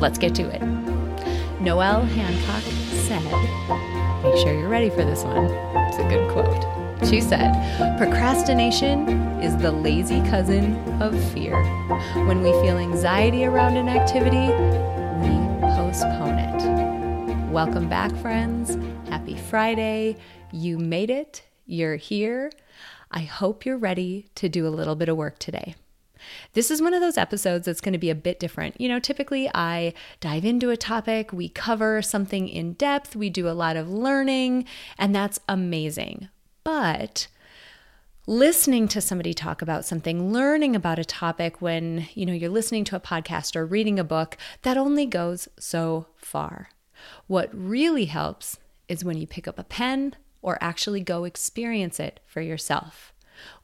Let's get to it. Noelle Hancock said, Make sure you're ready for this one. It's a good quote. She said, Procrastination is the lazy cousin of fear. When we feel anxiety around an activity, we postpone it. Welcome back, friends. Happy Friday. You made it. You're here. I hope you're ready to do a little bit of work today. This is one of those episodes that's going to be a bit different. You know, typically I dive into a topic, we cover something in depth, we do a lot of learning, and that's amazing. But listening to somebody talk about something, learning about a topic when, you know, you're listening to a podcast or reading a book, that only goes so far. What really helps is when you pick up a pen or actually go experience it for yourself.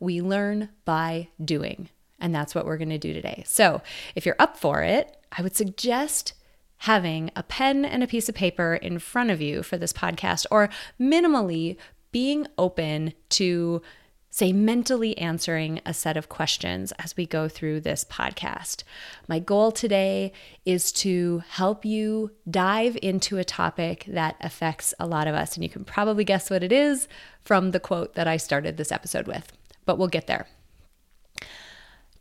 We learn by doing, and that's what we're going to do today. So, if you're up for it, I would suggest having a pen and a piece of paper in front of you for this podcast, or minimally being open to say mentally answering a set of questions as we go through this podcast. My goal today is to help you dive into a topic that affects a lot of us. And you can probably guess what it is from the quote that I started this episode with, but we'll get there.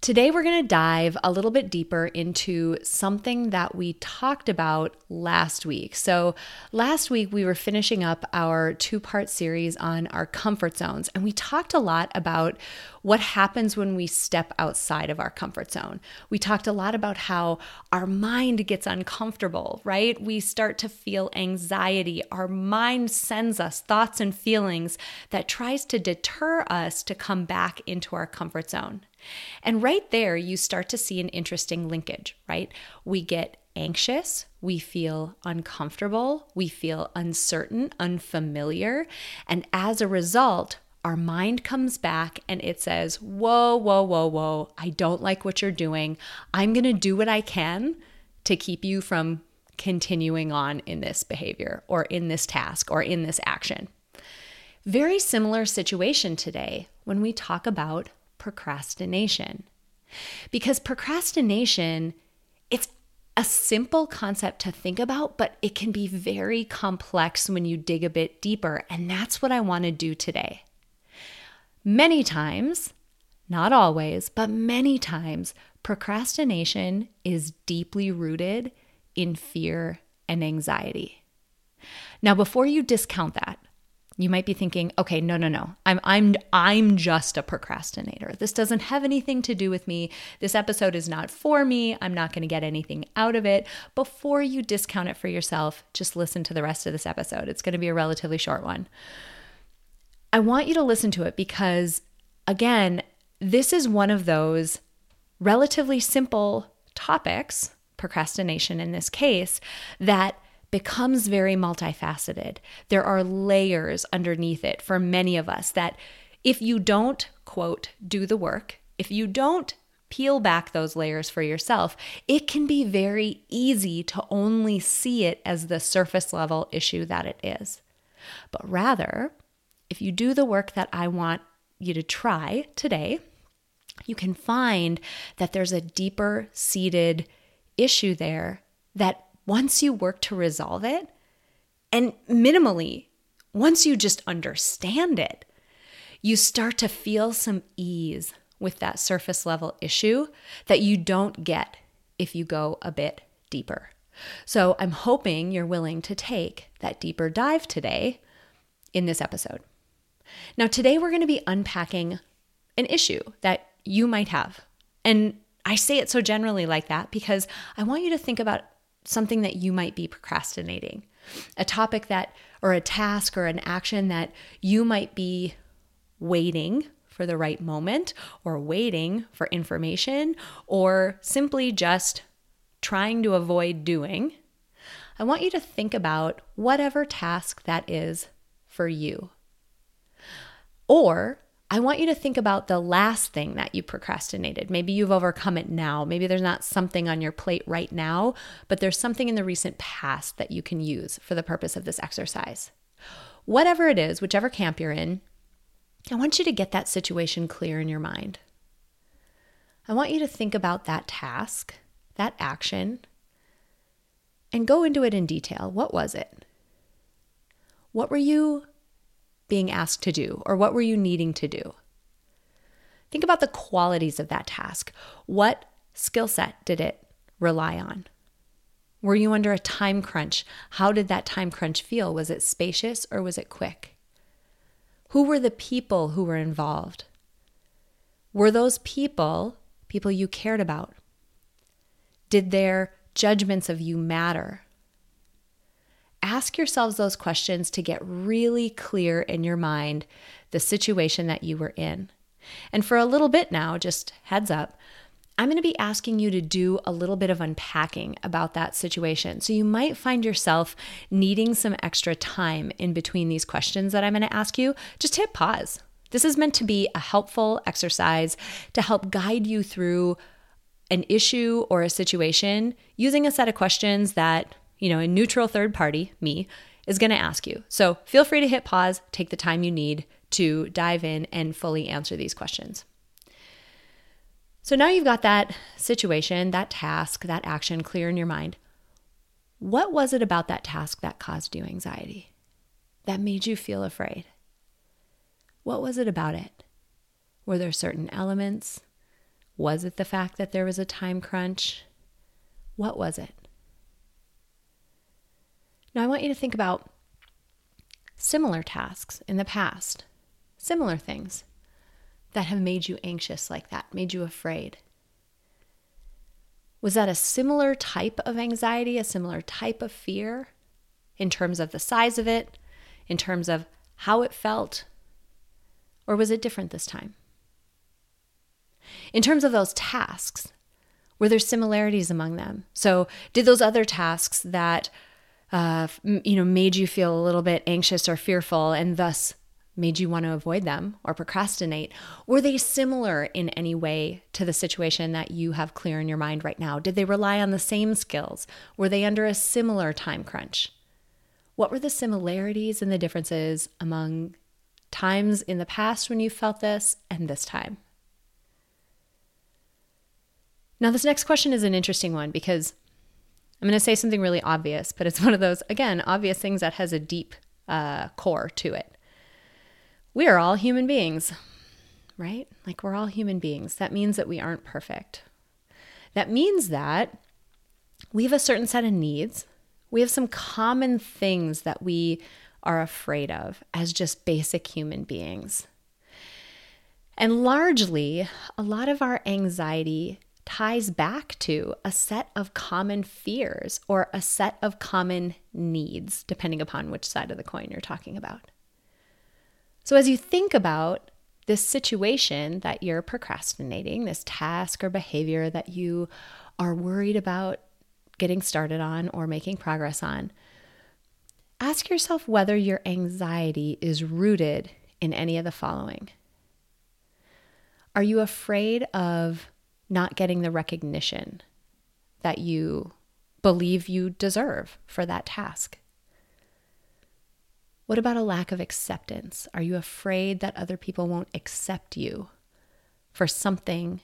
Today, we're going to dive a little bit deeper into something that we talked about last week. So, last week we were finishing up our two part series on our comfort zones, and we talked a lot about what happens when we step outside of our comfort zone. We talked a lot about how our mind gets uncomfortable, right? We start to feel anxiety. Our mind sends us thoughts and feelings that tries to deter us to come back into our comfort zone. And right there, you start to see an interesting linkage, right? We get anxious, we feel uncomfortable, we feel uncertain, unfamiliar. And as a result, our mind comes back and it says, Whoa, whoa, whoa, whoa, I don't like what you're doing. I'm going to do what I can to keep you from continuing on in this behavior or in this task or in this action. Very similar situation today when we talk about procrastination. Because procrastination, it's a simple concept to think about, but it can be very complex when you dig a bit deeper. And that's what I want to do today. Many times, not always, but many times, procrastination is deeply rooted in fear and anxiety. Now, before you discount that, you might be thinking, okay, no, no, no. I'm I'm I'm just a procrastinator. This doesn't have anything to do with me. This episode is not for me. I'm not going to get anything out of it. Before you discount it for yourself, just listen to the rest of this episode. It's going to be a relatively short one. I want you to listen to it because again, this is one of those relatively simple topics, procrastination in this case, that becomes very multifaceted. There are layers underneath it for many of us that if you don't, quote, do the work, if you don't peel back those layers for yourself, it can be very easy to only see it as the surface level issue that it is. But rather, if you do the work that I want you to try today, you can find that there's a deeper seated issue there that once you work to resolve it, and minimally, once you just understand it, you start to feel some ease with that surface level issue that you don't get if you go a bit deeper. So I'm hoping you're willing to take that deeper dive today in this episode. Now, today we're going to be unpacking an issue that you might have. And I say it so generally like that because I want you to think about something that you might be procrastinating, a topic that, or a task or an action that you might be waiting for the right moment or waiting for information or simply just trying to avoid doing I want you to think about whatever task that is for you. Or I want you to think about the last thing that you procrastinated. Maybe you've overcome it now. Maybe there's not something on your plate right now, but there's something in the recent past that you can use for the purpose of this exercise. Whatever it is, whichever camp you're in, I want you to get that situation clear in your mind. I want you to think about that task, that action, and go into it in detail. What was it? What were you being asked to do or what were you needing to do? Think about the qualities of that task. What skill set did it rely on? Were you under a time crunch? How did that time crunch feel? Was it spacious or was it quick? Who were the people who were involved? Were those people people you cared about? Did their judgments of you matter? Ask yourselves those questions to get really clear in your mind the situation that you were in. And for a little bit now, just heads up, I'm going to be asking you to do a little bit of unpacking about that situation. So you might find yourself needing some extra time in between these questions that I'm going to ask you. Just hit pause. This is meant to be a helpful exercise to help guide you through an issue or a situation using a set of questions that you know, a neutral third party, me, is going to ask you. So feel free to hit pause, take the time you need to dive in and fully answer these questions. So now you've got that situation, that task, that action clear in your mind. What was it about that task that caused you anxiety? That made you feel afraid? What was it about it? Were there certain elements? Was it the fact that there was a time crunch? What was it? Now, I want you to think about similar tasks in the past, similar things that have made you anxious like that, made you afraid. Was that a similar type of anxiety, a similar type of fear in terms of the size of it, in terms of how it felt? Or was it different this time? In terms of those tasks, were there similarities among them? So, did those other tasks that uh, you know, made you feel a little bit anxious or fearful and thus made you want to avoid them or procrastinate? Were they similar in any way to the situation that you have clear in your mind right now? Did they rely on the same skills? Were they under a similar time crunch? What were the similarities and the differences among times in the past when you felt this and this time? Now, this next question is an interesting one because I'm going to say something really obvious, but it's one of those, again, obvious things that has a deep uh, core to it. We are all human beings, right? Like we're all human beings. That means that we aren't perfect. That means that we have a certain set of needs. We have some common things that we are afraid of as just basic human beings. And largely, a lot of our anxiety ties back to a set of common fears or a set of common needs, depending upon which side of the coin you're talking about. So, as you think about this situation that you're procrastinating, this task or behavior that you are worried about getting started on or making progress on, ask yourself whether your anxiety is rooted in any of the following. Are you afraid of not getting the recognition that you believe you deserve for that task? What about a lack of acceptance? Are you afraid that other people won't accept you for something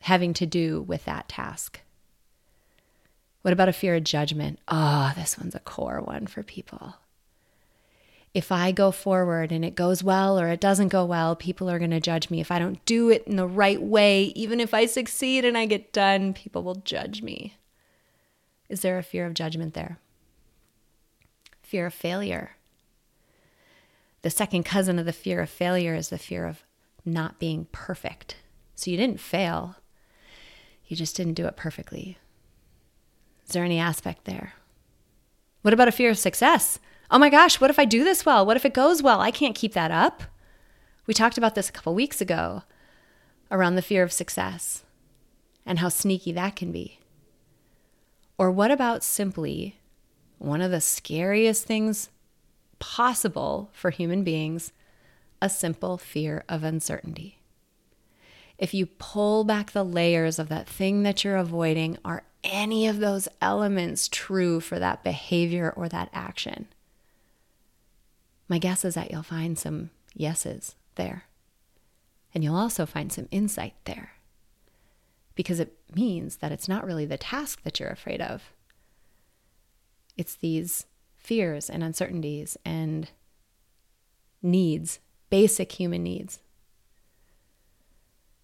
having to do with that task? What about a fear of judgment? Oh, this one's a core one for people if I go forward and it goes well or it doesn't go well, people are going to judge me. If I don't do it in the right way, even if I succeed and I get done, people will judge me. Is there a fear of judgment there? Fear of failure. The second cousin of the fear of failure is the fear of not being perfect. So you didn't fail, you just didn't do it perfectly. Is there any aspect there? What about a fear of success? Oh my gosh, what if I do this well? What if it goes well? I can't keep that up. We talked about this a couple weeks ago around the fear of success and how sneaky that can be. Or what about simply one of the scariest things possible for human beings a simple fear of uncertainty. If you pull back the layers of that thing that you're avoiding, are any of those elements true for that behavior or that action? My guess is that you'll find some yeses there. And you'll also find some insight there because it means that it's not really the task that you're afraid of. It's these fears and uncertainties and needs, basic human needs.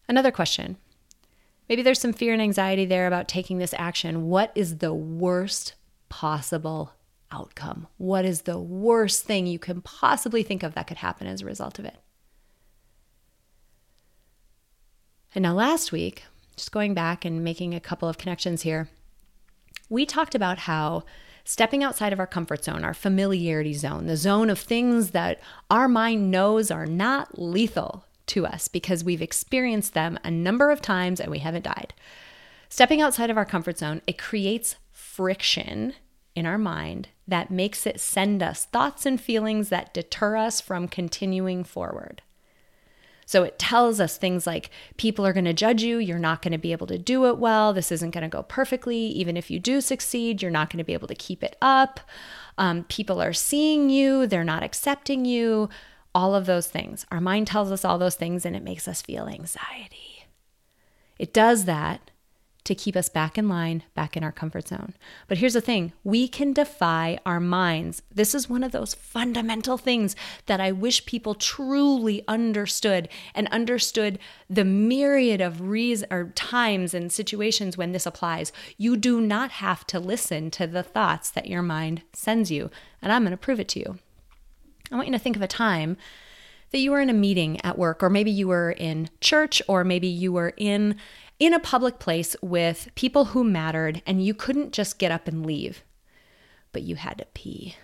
Another question. Maybe there's some fear and anxiety there about taking this action. What is the worst possible outcome? What is the worst thing you can possibly think of that could happen as a result of it? And now, last week, just going back and making a couple of connections here, we talked about how stepping outside of our comfort zone, our familiarity zone, the zone of things that our mind knows are not lethal to us because we've experienced them a number of times and we haven't died. Stepping outside of our comfort zone, it creates friction in our mind that makes it send us thoughts and feelings that deter us from continuing forward. So it tells us things like people are going to judge you, you're not going to be able to do it well, this isn't going to go perfectly. Even if you do succeed, you're not going to be able to keep it up. Um, people are seeing you, they're not accepting you, all of those things. Our mind tells us all those things and it makes us feel anxiety. It does that to keep us back in line, back in our comfort zone. But here's the thing we can defy our minds. This is one of those fundamental things that I wish people truly understood and understood the myriad of reasons or times and situations when this applies. You do not have to listen to the thoughts that your mind sends you. And I'm going to prove it to you. I want you to think of a time that you were in a meeting at work, or maybe you were in church, or maybe you were in in a public place with people who mattered and you couldn't just get up and leave, but you had to pee.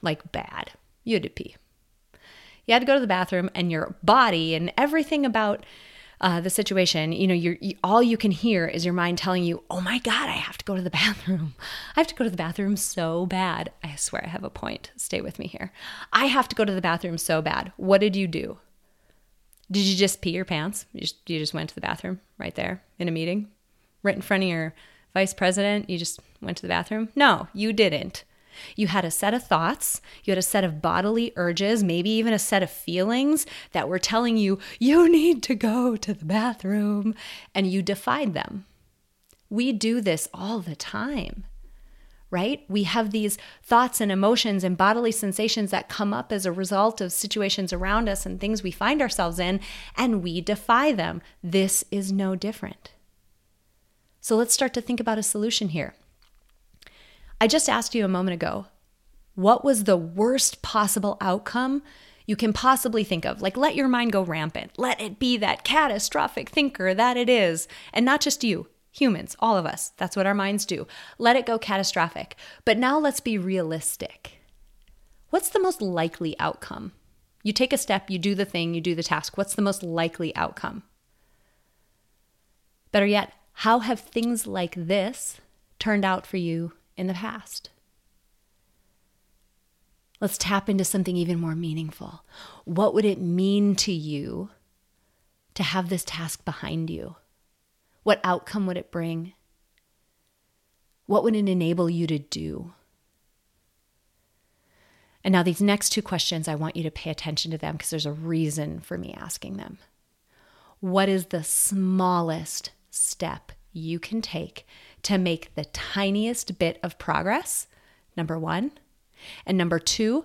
Like bad. You had to pee. You had to go to the bathroom and your body and everything about uh, the situation, you know, you're, you, all you can hear is your mind telling you, oh my God, I have to go to the bathroom. I have to go to the bathroom so bad. I swear I have a point. Stay with me here. I have to go to the bathroom so bad. What did you do? Did you just pee your pants? You just, you just went to the bathroom right there in a meeting, right in front of your vice president? You just went to the bathroom? No, you didn't. You had a set of thoughts, you had a set of bodily urges, maybe even a set of feelings that were telling you, you need to go to the bathroom, and you defied them. We do this all the time right? We have these thoughts and emotions and bodily sensations that come up as a result of situations around us and things we find ourselves in, and we defy them. This is no different. So let's start to think about a solution here. I just asked you a moment ago what was the worst possible outcome you can possibly think of? Like, let your mind go rampant. Let it be that catastrophic thinker that it is. And not just you, Humans, all of us. That's what our minds do. Let it go catastrophic. But now let's be realistic. What's the most likely outcome? You take a step, you do the thing, you do the task. What's the most likely outcome? Better yet, how have things like this turned out for you in the past? Let's tap into something even more meaningful. What would it mean to you to have this task behind you? What outcome would it bring? What would it enable you to do? And now, these next two questions, I want you to pay attention to them because there's a reason for me asking them. What is the smallest step you can take to make the tiniest bit of progress? Number one. And number two,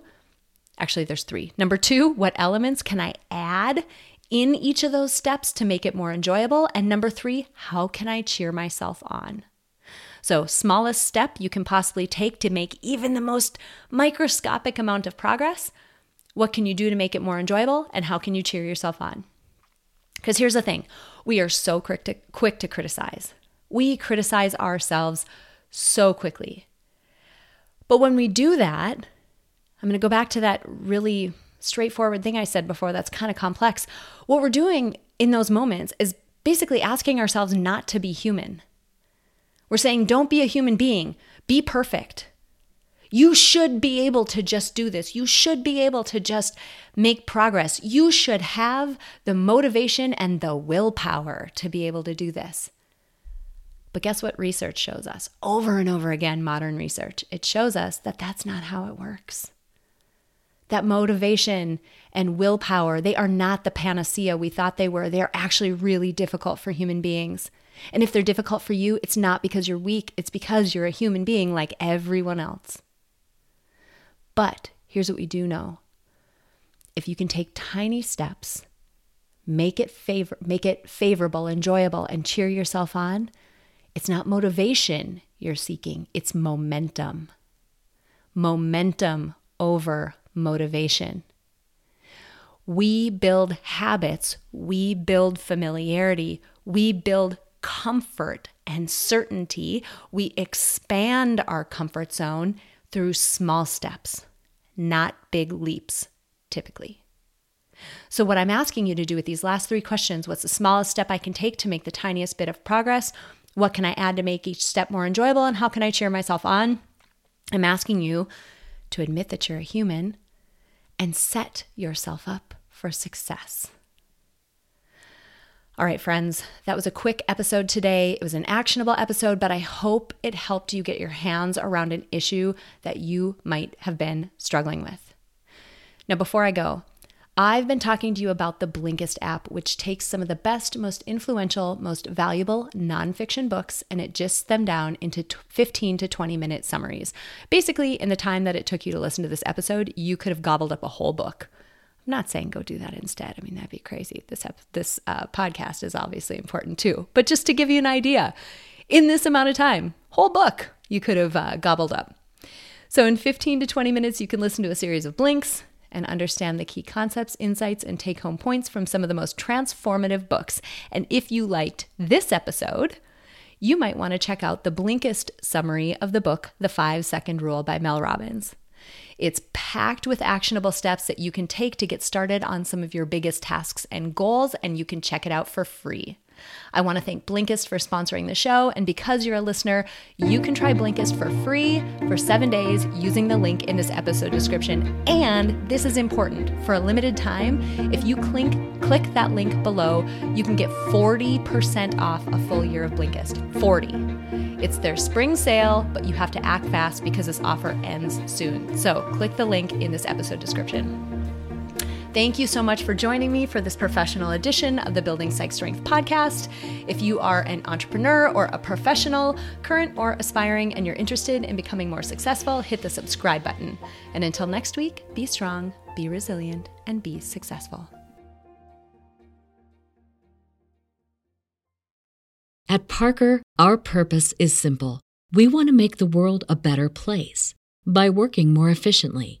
actually, there's three. Number two, what elements can I add in each of those steps to make it more enjoyable? And number three, how can I cheer myself on? So, smallest step you can possibly take to make even the most microscopic amount of progress. What can you do to make it more enjoyable? And how can you cheer yourself on? Because here's the thing we are so quick to, quick to criticize. We criticize ourselves so quickly. But when we do that, I'm going to go back to that really straightforward thing I said before that's kind of complex. What we're doing in those moments is basically asking ourselves not to be human. We're saying, don't be a human being, be perfect. You should be able to just do this. You should be able to just make progress. You should have the motivation and the willpower to be able to do this. But guess what research shows us? Over and over again, modern research. It shows us that that's not how it works. That motivation and willpower, they are not the panacea we thought they were. They are actually really difficult for human beings. And if they're difficult for you, it's not because you're weak, it's because you're a human being like everyone else. But here's what we do know if you can take tiny steps, make it favor make it favorable, enjoyable, and cheer yourself on, it's not motivation you're seeking, it's momentum. Momentum over motivation. We build habits, we build familiarity, we build comfort and certainty. We expand our comfort zone through small steps not big leaps, typically. So, what I'm asking you to do with these last three questions what's the smallest step I can take to make the tiniest bit of progress? What can I add to make each step more enjoyable? And how can I cheer myself on? I'm asking you to admit that you're a human and set yourself up for success. All right, friends, that was a quick episode today. It was an actionable episode, but I hope it helped you get your hands around an issue that you might have been struggling with. Now, before I go, I've been talking to you about the Blinkist app, which takes some of the best, most influential, most valuable nonfiction books and it gists them down into 15 to 20 minute summaries. Basically, in the time that it took you to listen to this episode, you could have gobbled up a whole book. I'm not saying go do that instead. I mean, that'd be crazy. This this uh, podcast is obviously important too. But just to give you an idea, in this amount of time, whole book you could have uh, gobbled up. So in 15 to 20 minutes, you can listen to a series of blinks and understand the key concepts, insights, and take home points from some of the most transformative books. And if you liked this episode, you might want to check out the Blinkist summary of the book, The Five Second Rule by Mel Robbins. It's packed with actionable steps that you can take to get started on some of your biggest tasks and goals, and you can check it out for free. I want to thank Blinkist for sponsoring the show. And because you're a listener, you can try Blinkist for free for seven days using the link in this episode description. And this is important for a limited time. If you click, click that link below, you can get 40% off a full year of Blinkist. 40. It's their spring sale, but you have to act fast because this offer ends soon. So click the link in this episode description. Thank you so much for joining me for this professional edition of the Building Psych Strength podcast. If you are an entrepreneur or a professional, current or aspiring, and you're interested in becoming more successful, hit the subscribe button. And until next week, be strong, be resilient, and be successful. At Parker, our purpose is simple. We want to make the world a better place by working more efficiently